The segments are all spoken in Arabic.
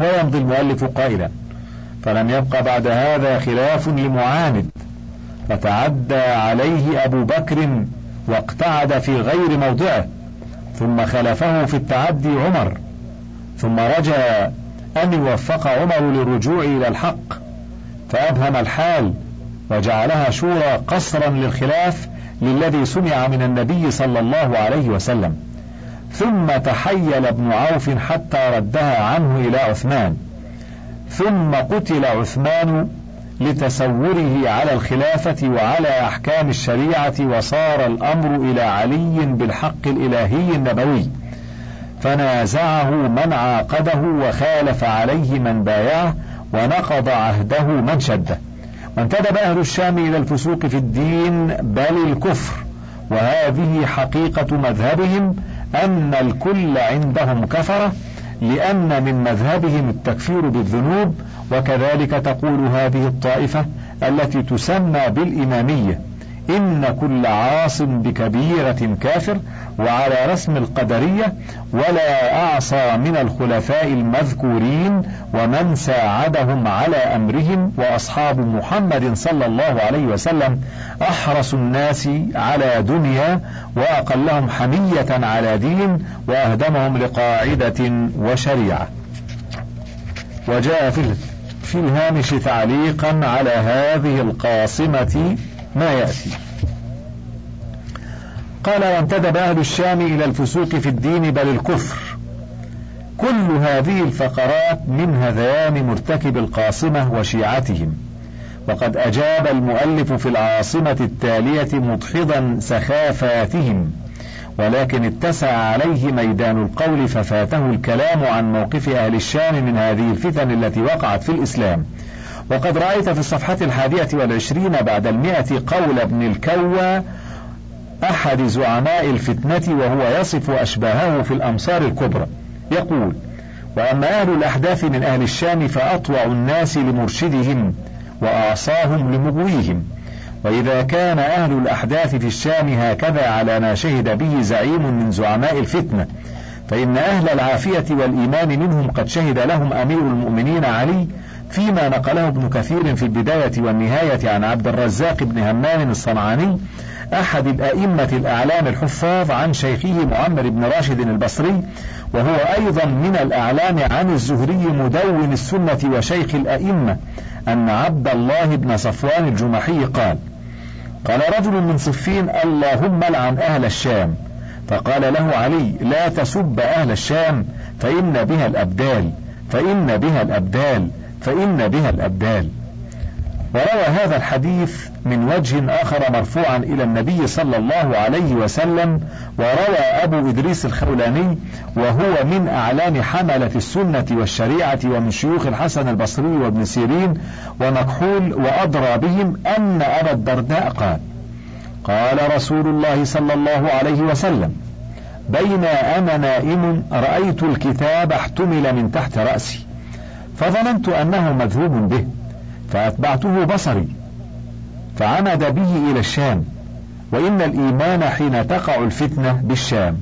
ويمضي المؤلف قائلا فلم يبق بعد هذا خلاف لمعاند فتعدى عليه أبو بكر واقتعد في غير موضعه ثم خلفه في التعدي عمر ثم رجا أن يوفق عمر للرجوع إلى الحق فأبهم الحال وجعلها شورى قصرا للخلاف للذي سمع من النبي صلى الله عليه وسلم. ثم تحيل ابن عوف حتى ردها عنه إلى عثمان. ثم قتل عثمان لتسوره على الخلافة وعلى أحكام الشريعة وصار الأمر إلى علي بالحق الإلهي النبوي. فنازعه من عاقده وخالف عليه من بايعه ونقض عهده من شده. وانتدب أهل الشام إلى الفسوق في الدين بل الكفر. وهذه حقيقة مذهبهم أن الكل عندهم كفرة لأن من مذهبهم التكفير بالذنوب وكذلك تقول هذه الطائفة التي تسمى بالإمامية. إن كل عاص بكبيرة كافر وعلى رسم القدرية ولا أعصى من الخلفاء المذكورين ومن ساعدهم على أمرهم وأصحاب محمد صلى الله عليه وسلم أحرص الناس على دنيا وأقلهم حمية على دين وأهدمهم لقاعدة وشريعة. وجاء في في الهامش تعليقا على هذه القاصمة ما يأتي. قال وانتدب أهل الشام إلى الفسوق في الدين بل الكفر. كل هذه الفقرات من هذيان مرتكب القاصمة وشيعتهم. وقد أجاب المؤلف في العاصمة التالية مدحضا سخافاتهم ولكن اتسع عليه ميدان القول ففاته الكلام عن موقف أهل الشام من هذه الفتن التي وقعت في الإسلام. وقد رأيت في الصفحة الحادية والعشرين بعد المئة قول ابن الكوى أحد زعماء الفتنة وهو يصف أشباهه في الأمصار الكبرى. يقول وأما أهل الأحداث من أهل الشام فأطوع الناس لمرشدهم وأعصاهم لمغويهم. وإذا كان أهل الأحداث في الشام هكذا على ما شهد به زعيم من زعماء الفتنة فإن أهل العافية والإيمان منهم قد شهد لهم أمير المؤمنين علي فيما نقله ابن كثير في البداية والنهاية عن عبد الرزاق بن همام الصنعاني أحد الأئمة الأعلام الحفاظ عن شيخه معمر بن راشد البصري وهو أيضا من الأعلام عن الزهري مدون السنة وشيخ الأئمة أن عبد الله بن صفوان الجمحي قال قال رجل من صفين اللهم لعن أهل الشام فقال له علي لا تسب أهل الشام فإن بها الأبدال فإن بها الأبدال فإن بها الأبدال. وروى هذا الحديث من وجه آخر مرفوعا إلى النبي صلى الله عليه وسلم وروى أبو إدريس الخولاني وهو من أعلام حملة السنة والشريعة ومن شيوخ الحسن البصري وابن سيرين ومكحول وأدرى بهم أن أبا الدرداء قال قال رسول الله صلى الله عليه وسلم بين أنا نائم رأيت الكتاب احتمل من تحت رأسي. فظننت أنه مذهوب به فأتبعته بصري فعمد به إلى الشام وإن الإيمان حين تقع الفتنة بالشام.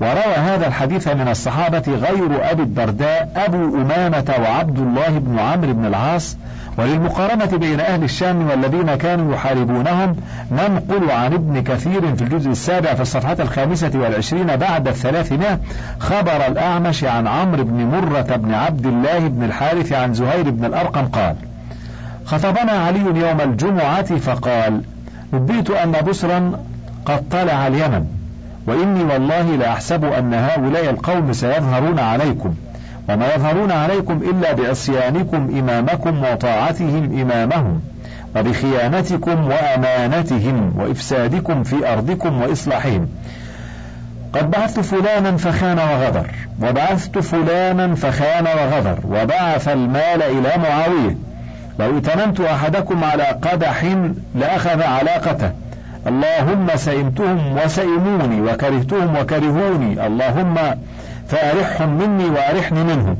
وروى هذا الحديث من الصحابة غير أبي الدرداء أبو أمامة وعبد الله بن عمرو بن العاص وللمقارنة بين أهل الشام والذين كانوا يحاربونهم ننقل عن ابن كثير في الجزء السابع في الصفحة الخامسة والعشرين بعد الثلاثمائة خبر الأعمش عن عمرو بن مرة بن عبد الله بن الحارث عن زهير بن الأرقم قال خطبنا علي يوم الجمعة فقال نبيت أن بصرا قد طلع اليمن وإني والله لأحسب أن هؤلاء القوم سيظهرون عليكم. وما يظهرون عليكم إلا بعصيانكم إمامكم وطاعتهم إمامهم وبخيانتكم وأمانتهم وإفسادكم في أرضكم وإصلاحهم. قد بعثت فلانا فخان وغدر وبعثت فلانا فخان وغدر وبعث المال إلى معاوية. لو ائتمنت أحدكم على قدح لأخذ علاقته. اللهم سئمتهم وسئموني وكرهتهم وكرهوني. اللهم فأرحهم مني وأرحني منهم.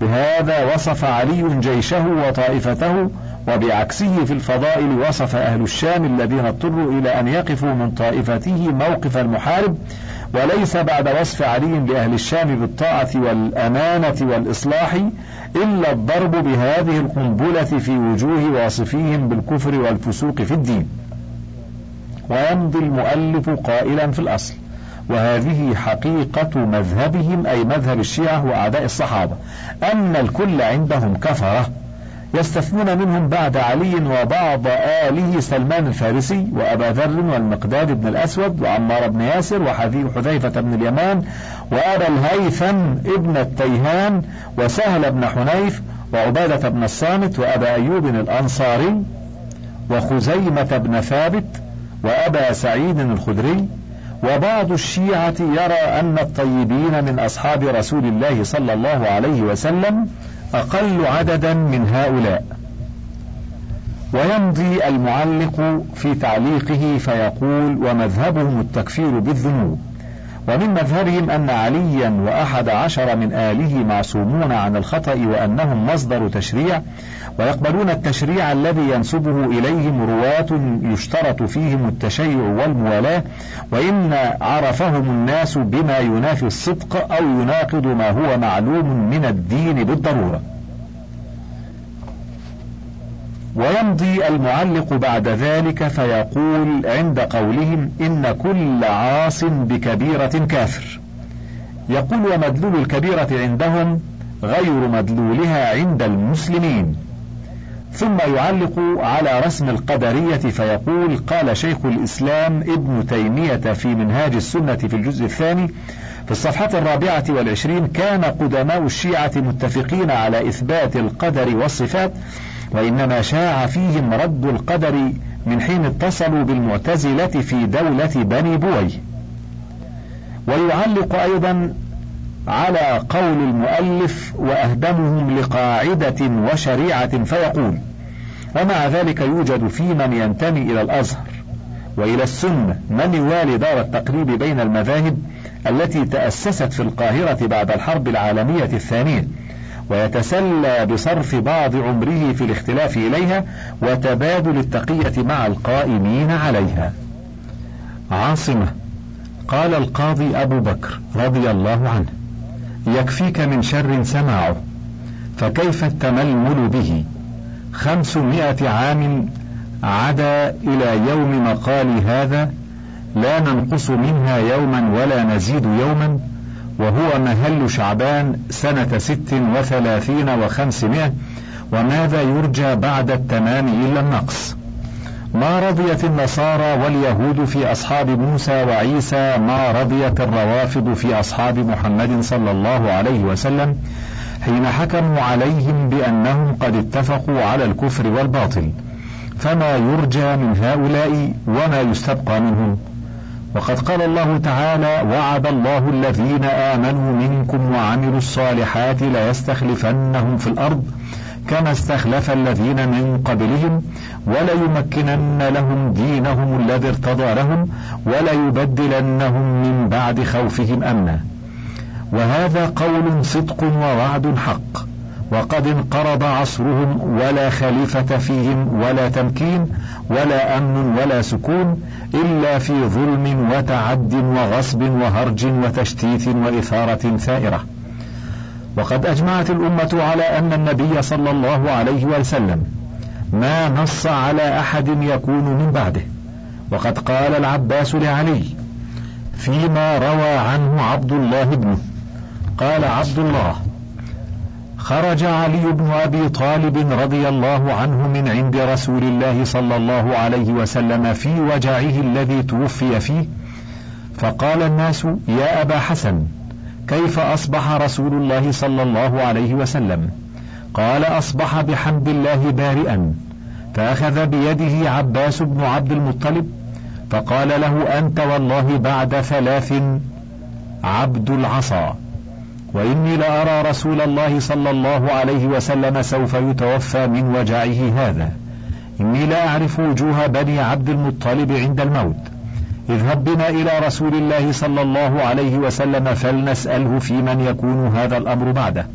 بهذا وصف علي جيشه وطائفته وبعكسه في الفضائل وصف أهل الشام الذين اضطروا إلى أن يقفوا من طائفته موقف المحارب. وليس بعد وصف علي لأهل الشام بالطاعة والأمانة والإصلاح إلا الضرب بهذه القنبلة في وجوه واصفيهم بالكفر والفسوق في الدين. ويمضي المؤلف قائلا في الأصل. وهذه حقيقة مذهبهم أي مذهب الشيعة وأعداء الصحابة أن الكل عندهم كفرة. يستثنون منهم بعد علي وبعض آله سلمان الفارسي وأبا ذر والمقداد بن الأسود وعمار بن ياسر وحذيفة بن اليمان وأبا الهيثم ابن التيهان وسهل بن حنيف وعبادة بن الصامت وأبا أيوب الأنصاري وخزيمة بن ثابت وأبا سعيد الخدري وبعض الشيعة يرى أن الطيبين من أصحاب رسول الله صلى الله عليه وسلم أقل عددا من هؤلاء. ويمضي المعلق في تعليقه فيقول ومذهبهم التكفير بالذنوب. ومن مذهبهم أن عليا وأحد عشر من آله معصومون عن الخطأ وأنهم مصدر تشريع ويقبلون التشريع الذي ينسبه إليهم رواة يشترط فيهم التشيع والموالاة وإن عرفهم الناس بما ينافي الصدق أو يناقض ما هو معلوم من الدين بالضرورة. ويمضي المعلق بعد ذلك فيقول عند قولهم إن كل عاص بكبيرة كافر. يقول ومدلول الكبيرة عندهم غير مدلولها عند المسلمين. ثم يعلق على رسم القدرية فيقول قال شيخ الإسلام ابن تيمية في منهاج السنة في الجزء الثاني في الصفحة الرابعة والعشرين كان قدماء الشيعة متفقين على إثبات القدر والصفات وإنما شاع فيهم رد القدر من حين اتصلوا بالمعتزلة في دولة بني بوي. ويعلق أيضا على قول المؤلف وأهدمهم لقاعدة وشريعة فيقول ومع ذلك يوجد في من ينتمي إلى الأزهر وإلى السنة من يوالي دار التقريب بين المذاهب التي تأسست في القاهرة بعد الحرب العالمية الثانية ويتسلى بصرف بعض عمره في الاختلاف إليها وتبادل التقية مع القائمين عليها. عاصمة قال القاضي أبو بكر رضي الله عنه: يكفيك من شر سماعه فكيف التململ به؟ خمسمائة عام عدا إلى يوم مقال هذا لا ننقص منها يوما ولا نزيد يوما وهو مهل شعبان سنة ست وثلاثين وخمسمائة وماذا يرجى بعد التمام إلا النقص؟ ما رضيت النصارى واليهود في أصحاب موسى وعيسى ما رضيت الروافض في أصحاب محمد صلى الله عليه وسلم حين حكموا عليهم بأنهم قد اتفقوا على الكفر والباطل. فما يرجى من هؤلاء وما يستبقى منهم. وقد قال الله تعالى وعد الله الذين آمنوا منكم وعملوا الصالحات ليستخلفنهم في الأرض كما استخلف الذين من قبلهم وليمكنن لهم دينهم الذي ارتضى لهم وليبدلنهم من بعد خوفهم أمنا. وهذا قول صدق ووعد حق. وقد انقرض عصرهم ولا خليفة فيهم ولا تمكين ولا أمن ولا سكون إلا في ظلم وتعد وغصب وهرج وتشتيت وإثارة ثائرة وقد أجمعت الأمة على أن النبي صلى الله عليه وسلم ما نص على أحد يكون من بعده. وقد قال العباس لعلي فيما روى عنه عبد الله بنه قال عبد الله خرج علي بن أبي طالب رضي الله عنه من عند رسول الله صلى الله عليه وسلم في وجعه الذي توفي فيه فقال الناس يا أبا حسن كيف أصبح رسول الله صلى الله عليه وسلم؟ قال أصبح بحمد الله بارئا فأخذ بيده عباس بن عبد المطلب فقال له أنت والله بعد ثلاث عبد العصا وإني لأرى رسول الله صلى الله عليه وسلم سوف يتوفى من وجعه هذا إني لا أعرف وجوه بني عبد المطلب عند الموت. اذهب بنا إلى رسول الله صلى الله عليه وسلم فلنسأله في من يكون هذا الأمر بعده.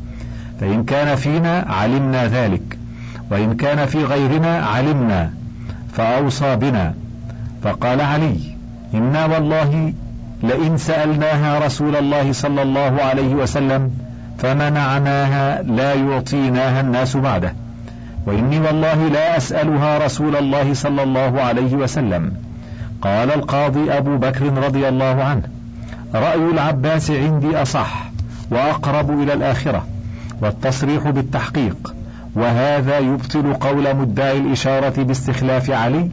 فإن كان فينا علمنا ذلك وإن كان في غيرنا علمنا فأوصى بنا. فقال علي إنا والله لئن سألناها رسول الله صلى الله عليه وسلم فمنعناها لا يعطيناها الناس بعده. وإني والله لا أسألها رسول الله صلى الله عليه وسلم. قال القاضي أبو بكر رضي الله عنه رأي العباس عندي أصح وأقرب إلى الآخرة والتصريح بالتحقيق وهذا يبطل قول مدعي الإشارة باستخلاف علي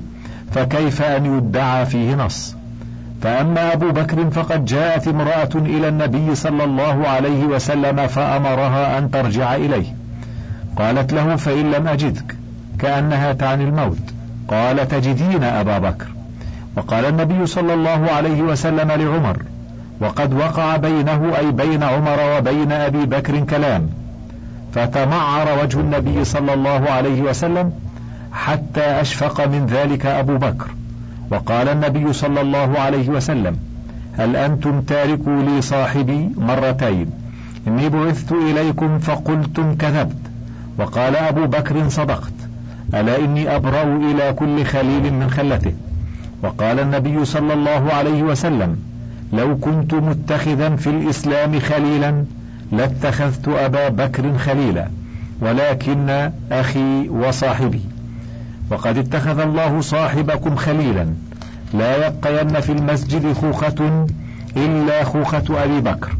فكيف أن يدعى فيه نص؟ فأما أبو بكر فقد جاءت امرأة إلى النبي صلى الله عليه وسلم فأمرها أن ترجع إليه. قالت له فإن لم أجدك كأنها تعني الموت. قال تجدين أبا بكر. وقال النبي صلى الله عليه وسلم لعمر وقد وقع بينه أي بين عمر وبين أبي بكر كلام فتمعر وجه النبي صلى الله عليه وسلم حتى أشفق من ذلك أبو بكر. وقال النبي صلى الله عليه وسلم هل أنتم تاركوا لي صاحبي مرتين إني بعثت إليكم فقلتم كذبت وقال أبو بكر صدقت ألا إني أبرأ إلى كل خليل من خلته؟ وقال النبي صلى الله عليه وسلم لو كنت متخذا في الإسلام خليلا لاتخذت أبا بكر خليلا ولكن أخي وصاحبي. وقد اتخذ الله صاحبكم خليلا لا يبقين في المسجد خوخة إلا خوخة أبي بكر.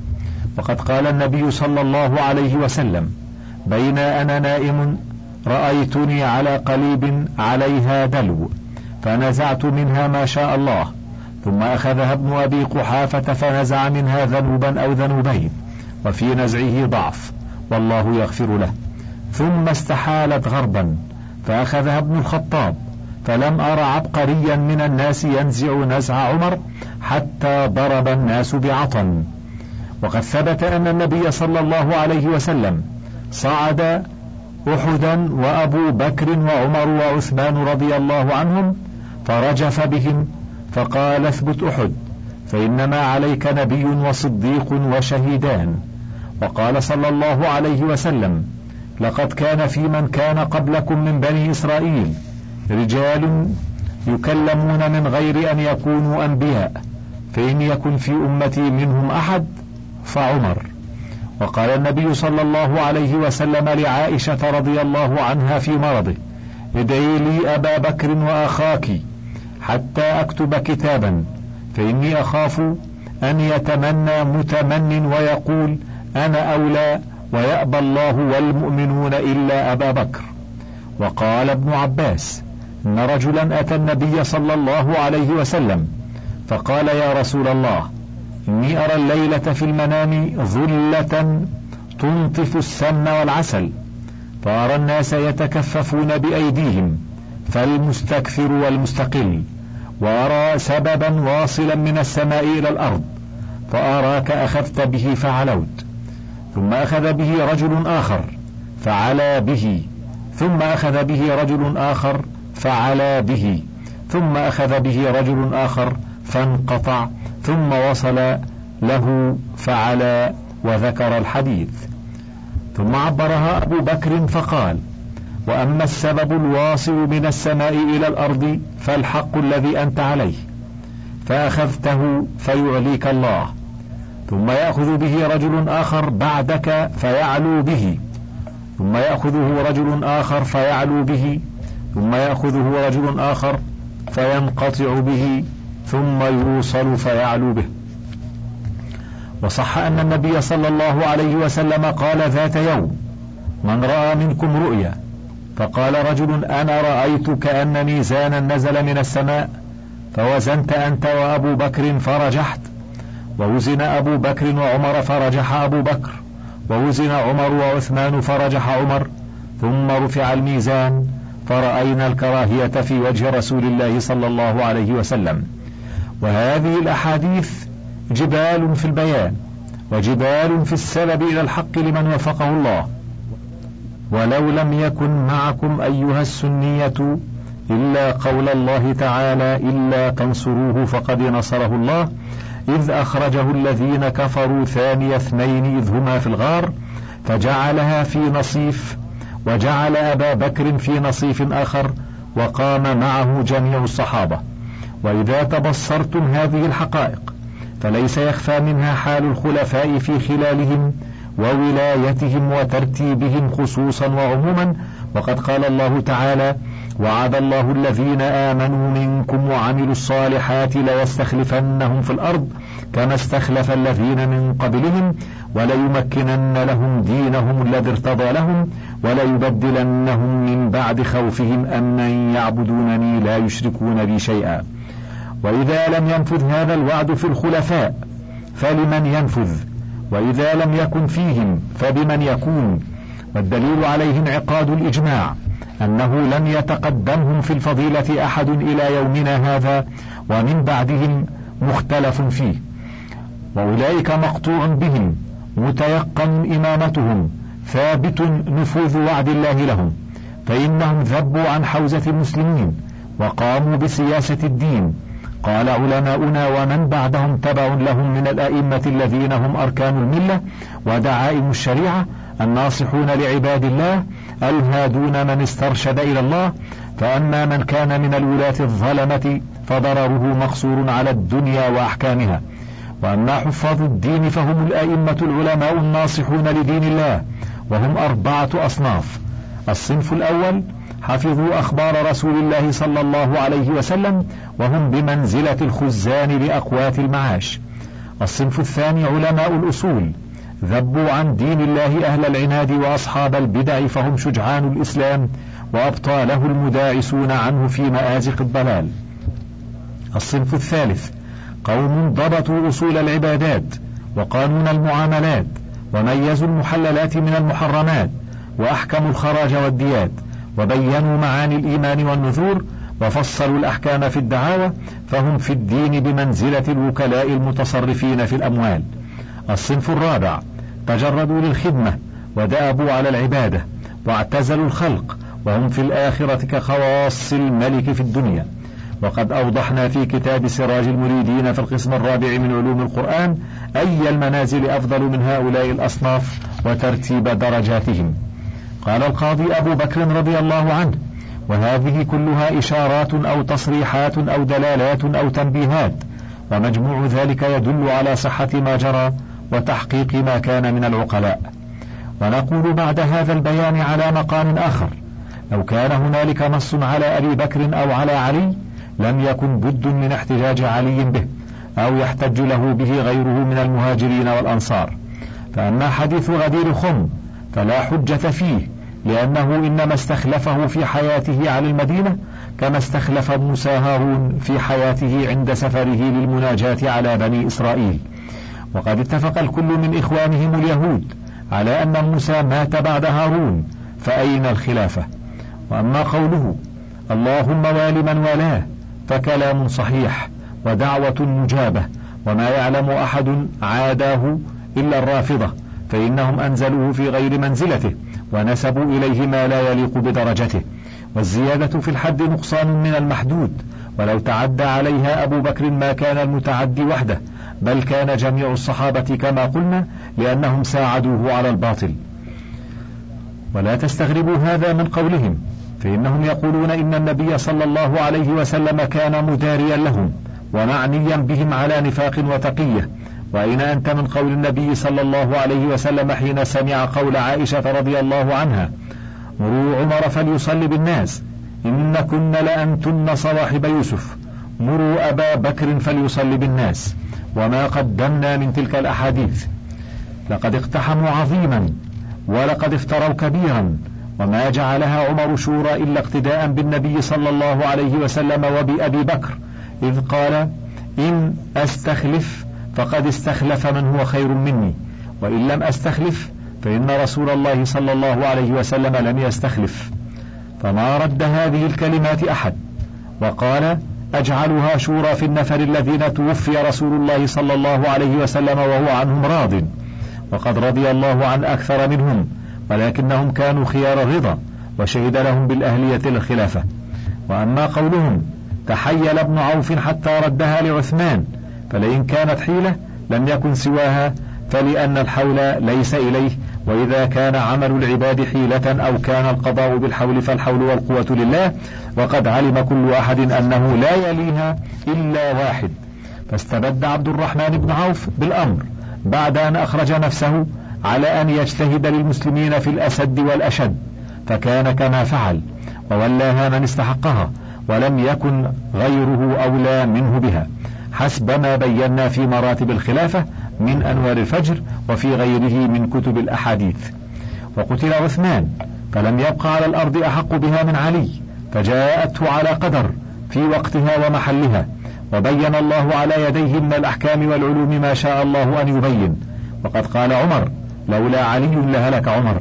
وقد قال النبي صلى الله عليه وسلم بين أنا نائم رأيتني على قليب عليها دلو. فنزعت منها ما شاء الله ثم أخذها ابن أبي قحافة فنزع منها ذنوبا أو ذنوبين وفي نزعه ضعف والله يغفر له. ثم استحالت غربا فأخذها ابن الخطاب فلم أر عبقريا من الناس ينزع نزع عمر حتى ضرب الناس بعطن وقد ثبت أن النبي صلى الله عليه وسلم صعد أحدا وأبو بكر وعمر وعثمان رضي الله عنهم فرجف بهم فقال اثبت أحد فإنما عليك نبي وصديق وشهيدان. وقال صلى الله عليه وسلم لقد كان في من كان قبلكم من بني إسرائيل رجال يكلمون من غير أن يكونوا أنبياء فإن يكن في أمتي منهم أحد فعمر. وقال النبي صلى الله عليه وسلم لعائشة رضي الله عنها في مرضه ادعي لي أبا بكر وأخاك حتى أكتب كتابا فإني أخاف أن يتمنى متمن ويقول أنا أولى ويأبى الله والمؤمنون إلا أبا بكر. وقال ابن عباس إن رجلا أتى النبي صلى الله عليه وسلم فقال يا رسول الله إني أرى الليلة في المنام ظلة تنطف السمن والعسل فأرى الناس يتكففون بأيديهم فالمستكثر والمستقل وأرى سببا واصلا من السماء إلى الأرض فأراك أخذت به فعلوت ثم أخذ به رجل آخر فعلا به ثم أخذ به رجل آخر فعلا به ثم أخذ به رجل آخر فانقطع ثم وصل له فعلا وذكر الحديث. ثم عبرها أبو بكر فقال وأما السبب الواصل من السماء إلى الأرض فالحق الذي أنت عليه فأخذته فيعليك الله. ثم يأخذ به رجل آخر بعدك فيعلو به. ثم يأخذه رجل آخر فيعلو به. ثم يأخذه رجل آخر فينقطع به. ثم يوصل فيعلو به. وصح أن النبي صلى الله عليه وسلم قال ذات يوم من رأى منكم رؤيا فقال رجل أنا رأيت كأن ميزانا نزل من السماء فوزنت أنت وأبو بكر فرجحت ووزن أبو بكر وعمر فرجح أبو بكر ووزن عمر وعثمان فرجح عمر ثم رفع الميزان فرأينا الكراهية في وجه رسول الله صلى الله عليه وسلم. وهذه الأحاديث جبال في البيان وجبال في السبب إلى الحق لمن وفقه الله. ولو لم يكن معكم أيها السنية إلا قول الله تعالى إلا تنصروه فقد نصره الله. إذ أخرجه الذين كفروا ثاني اثنين إذ هما في الغار فجعلها في نصيف وجعل أبا بكر في نصيف آخر وقام معه جميع الصحابة. وإذا تبصرتم هذه الحقائق فليس يخفى منها حال الخلفاء في خلالهم وولايتهم وترتيبهم خصوصا وعموما. وقد قال الله تعالى وعد الله الذين آمنوا منكم وعملوا الصالحات ليستخلفنهم في الأرض كما استخلف الذين من قبلهم وليمكنن لهم دينهم الذي ارتضى لهم وليبدلنهم من بعد خوفهم أمنا يعبدونني لا يشركون بي شيئا. وإذا لم ينفذ هذا الوعد في الخلفاء فلمن ينفذ؟ وإذا لم يكن فيهم فبمن يكون؟ والدليل عليه انعقاد الإجماع أنه لم يتقدمهم في الفضيلة أحد إلى يومنا هذا ومن بعدهم مختلف فيه. وأولئك مقطوع بهم متيقن إمامتهم ثابت نفوذ وعد الله لهم. فإنهم ذبوا عن حوزة المسلمين وقاموا بسياسة الدين. قال علماؤنا ومن بعدهم تبع لهم من الأئمة الذين هم أركان الملة ودعائم الشريعة الناصحون لعباد الله الهادون من استرشد إلى الله فأما من كان من الولاة الظلمة فضرره مقصور على الدنيا وأحكامها وأما حفاظ الدين فهم الأئمة العلماء الناصحون لدين الله وهم أربعة أصناف الصنف الأول حفظوا أخبار رسول الله صلى الله عليه وسلم وهم بمنزلة الخزان لأقوات المعاش. الصنف الثاني علماء الأصول ذبوا عن دين الله أهل العناد وأصحاب البدع فهم شجعان الإسلام وأبطاله المداعسون عنه في مآزق الضلال. الصنف الثالث قوم ضبطوا أصول العبادات وقانون المعاملات وميزوا المحللات من المحرمات وأحكموا الخراج والديات. وبينوا معاني الإيمان والنذور وفصلوا الأحكام في الدعاوى فهم في الدين بمنزلة الوكلاء المتصرفين في الأموال. الصنف الرابع تجردوا للخدمة ودابوا على العبادة واعتزلوا الخلق وهم في الآخرة كخواص الملك في الدنيا. وقد أوضحنا في كتاب سراج المريدين في القسم الرابع من علوم القرآن أي المنازل أفضل من هؤلاء الأصناف وترتيب درجاتهم. قال القاضي أبو بكر رضي الله عنه وهذه كلها إشارات أو تصريحات أو دلالات أو تنبيهات ومجموع ذلك يدل على صحة ما جرى وتحقيق ما كان من العقلاء. ونقول بعد هذا البيان على مقام آخر لو كان هنالك نص على أبي بكر أو على علي لم يكن بد من احتجاج علي به أو يحتج له به غيره من المهاجرين والأنصار. فأما حديث غدير خم فلا حجة فيه لأنه إنما استخلفه في حياته على المدينة كما استخلف موسى هارون في حياته عند سفره للمناجاة على بني إسرائيل. وقد اتفق الكل من إخوانهم اليهود على أن موسى مات بعد هارون فأين الخلافة؟ وأما قوله اللهم وال من والاه فكلام صحيح ودعوة مجابة وما يعلم أحد عاداه إلا الرافضة. فإنهم أنزلوه في غير منزلته ونسبوا إليه ما لا يليق بدرجته والزيادة في الحد نقصان من المحدود ولو تعدى عليها أبو بكر ما كان المتعدي وحده بل كان جميع الصحابة كما قلنا لأنهم ساعدوه على الباطل. ولا تستغربوا هذا من قولهم فإنهم يقولون إن النبي صلى الله عليه وسلم كان مداريا لهم ومعنيا بهم على نفاق وتقية وأين أنت من قول النبي صلى الله عليه وسلم حين سمع قول عائشة رضي الله عنها مروا عمر فليصلي بالناس إن كن لأنتن صواحب يوسف مروا أبا بكر فليصلي بالناس وما قدمنا من تلك الأحاديث. لقد اقتحموا عظيما ولقد افتروا كبيرا وما جعلها عمر شورى إلا اقتداء بالنبي صلى الله عليه وسلم وبأبي بكر إذ قال إن أستخلف فقد استخلف من هو خير مني. وإن لم أستخلف فإن رسول الله صلى الله عليه وسلم لم يستخلف. فما رد هذه الكلمات أحد. وقال أجعلها شورى في النفر الذين توفي رسول الله صلى الله عليه وسلم وهو عنهم راض. وقد رضي الله عن أكثر منهم ولكنهم كانوا خيار الرضا وشهد لهم بالأهلية للخلافة وأما قولهم تحيل ابن عوف حتى ردها لعثمان فلئن كانت حيلة لم يكن سواها فلأن الحول ليس إليه وإذا كان عمل العباد حيلة أو كان القضاء بالحول فالحول والقوة لله وقد علم كل أحد أنه لا يليها إلا واحد. فاستبد عبد الرحمن بن عوف بالأمر بعد أن أخرج نفسه على أن يجتهد للمسلمين في الأسد والأشد فكان كما فعل وولاها من استحقها ولم يكن غيره أولى منه بها. حسب ما بينا في مراتب الخلافة من أنوار الفجر وفي غيره من كتب الأحاديث. وقتل عثمان فلم يبق على الأرض أحق بها من علي فجاءته على قدر في وقتها ومحلها. وبين الله على يديه من الأحكام والعلوم ما شاء الله أن يبين. وقد قال عمر لولا علي لهلك عمر.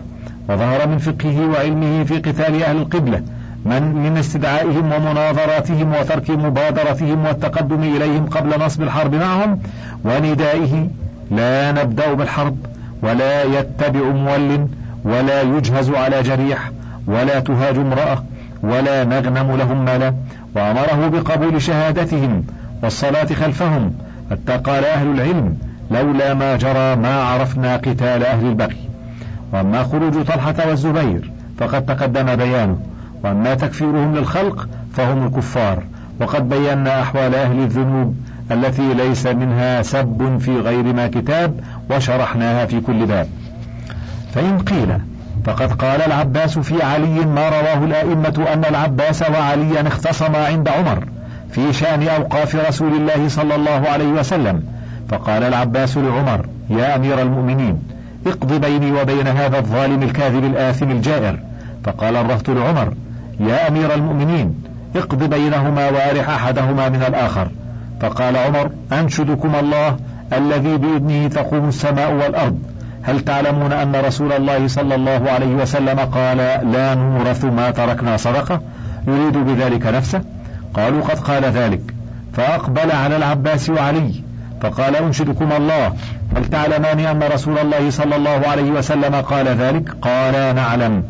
وظهر من فقهه وعلمه في قتال أهل القبلة. من من استدعائهم ومناظراتهم وترك مبادرتهم والتقدم إليهم قبل نصب الحرب معهم وندائه لا نبدأ بالحرب ولا يتبع مول ولا يجهز على جريح ولا تهاج امرأة ولا نغنم لهم مالا وأمره بقبول شهادتهم والصلاة خلفهم حتى قال أهل العلم لولا ما جرى ما عرفنا قتال أهل البغي. وأما خروج طلحة والزبير فقد تقدم بيانه. وأما تكفيرهم للخلق فهم الكفار. وقد بينا أحوال أهل الذنوب التي ليس منها سب في غير ما كتاب وشرحناها في كل باب. فإن قيل فقد قال العباس في علي ما رواه الأئمة أن العباس وعليا اختصما عند عمر في شأن أوقاف رسول الله صلى الله عليه وسلم. فقال العباس لعمر يا أمير المؤمنين اقض بيني وبين هذا الظالم الكاذب الآثم الجائر. فقال الرهط لعمر يا أمير المؤمنين اقض بينهما وارح أحدهما من الآخر. فقال عمر أنشدكم الله الذي بإذنه تقوم السماء والأرض. هل تعلمون أن رسول الله صلى الله عليه وسلم قال لا نورث ما تركنا صدقة؟ يريد بذلك نفسه؟ قالوا قد قال ذلك. فأقبل على العباس وعلي. فقال أنشدكم الله. هل تعلمان أن رسول الله صلى الله عليه وسلم قال ذلك؟ قال نعلم.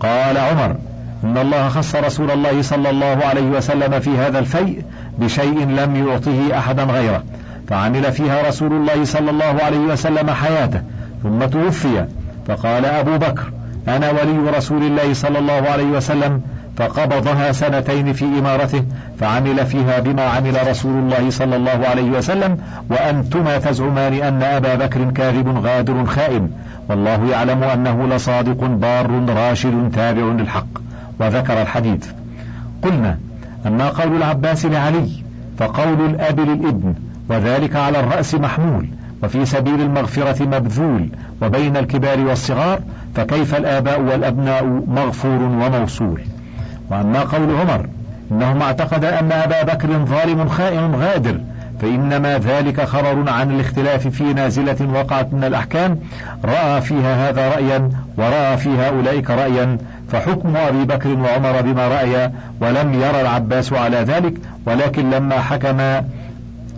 قال عمر إن الله خص رسول الله صلى الله عليه وسلم في هذا الفيء بشيء لم يعطه أحدا غيره فعمل فيها رسول الله صلى الله عليه وسلم حياته ثم توفي. فقال أبو بكر أنا ولي رسول الله صلى الله عليه وسلم فقبضها سنتين في إمارته فعمل فيها بما عمل رسول الله صلى الله عليه وسلم وأنتما تزعمان أن أبا بكر كاذب غادر خائن. والله يعلم أنه لصادق بار راشد تابع للحق. وذكر الحديث. قلنا أما قول العباس لعلي فقول الأب للابن وذلك على الرأس محمول وفي سبيل المغفرة مبذول وبين الكبار والصغار فكيف الآباء والأبناء مغفور وموصول؟ وأما قول عمر إنه ما اعتقد أن أبا بكر ظالم خائن غادر فإنما ذلك خبر عن الاختلاف في نازلة وقعت من الأحكام رأى فيها هذا رأيا ورأى فيها أولئك رأيا فحكم أبي بكر وعمر بما رأيا ولم يرى العباس على ذلك ولكن لما حكم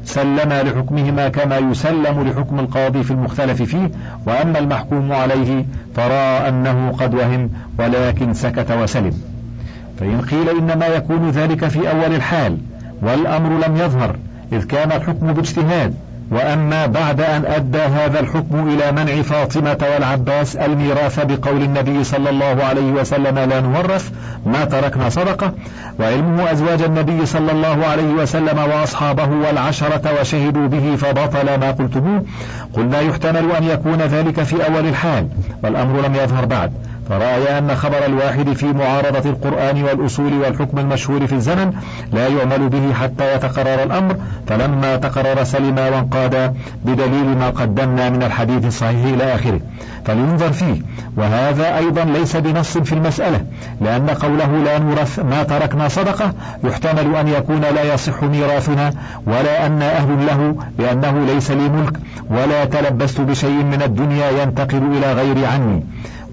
سلم لحكمهما كما يسلم لحكم القاضي في المختلف فيه وأما المحكوم عليه فرأى أنه قد وهم ولكن سكت وسلم. فإن قيل إنما يكون ذلك في أول الحال والأمر لم يظهر إذ كان الحكم باجتهاد. وأما بعد أن أدى هذا الحكم إلى منع فاطمة والعباس الميراث بقول النبي صلى الله عليه وسلم لا نورث ما تركنا صدقة. وعلمه أزواج النبي صلى الله عليه وسلم وأصحابه والعشرة وشهدوا به فبطل ما قلتموه. قلنا يحتمل أن يكون ذلك في أول الحال والأمر لم يظهر بعد. فرأي أن خبر الواحد في معارضة القرآن والأصول والحكم المشهور في الزمن لا يعمل به حتى يتقرر الأمر فلما تقرر سلم وانقاد بدليل ما قدمنا من الحديث الصحيح إلى آخره. فلينظر فيه. وهذا أيضا ليس بنص في المسألة لأن قوله لا نورث ما تركنا صدقة يحتمل أن يكون لا يصح ميراثنا ولا أن أهل له لأنه ليس لي ملك ولا تلبست بشيء من الدنيا ينتقل إلى غير عني.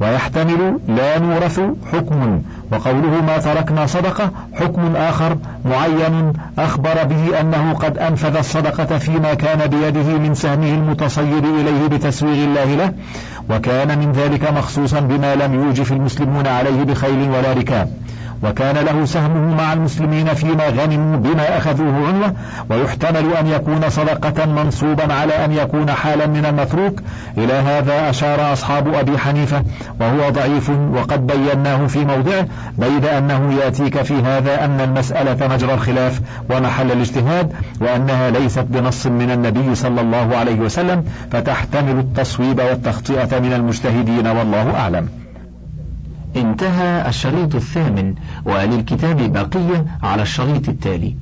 ويحتمل لا نورث حكم. وقوله ما تركنا صدقة حكم آخر معين أخبر به أنه قد أنفذ الصدقة فيما كان بيده من سهمه المتصير إليه بتسويغ الله له وكان من ذلك مخصوصا بما لم يوجف المسلمون عليه بخيل ولا ركاب. وكان له سهمه مع المسلمين فيما غنموا بما أخذوه عنوة ويحتمل أن يكون صدقة منصوبا على أن يكون حالا من المتروك. إلى هذا أشار أصحاب أبي حنيفة وهو ضعيف وقد بيناه في موضعه بيد أنه يأتيك في هذا أن المسألة مجرى الخلاف ومحل الاجتهاد وأنها ليست بنص من النبي صلى الله عليه وسلم فتحتمل التصويب والتخطئة من المجتهدين والله أعلم. انتهى الشريط الثامن وللكتاب بقية على الشريط التالي.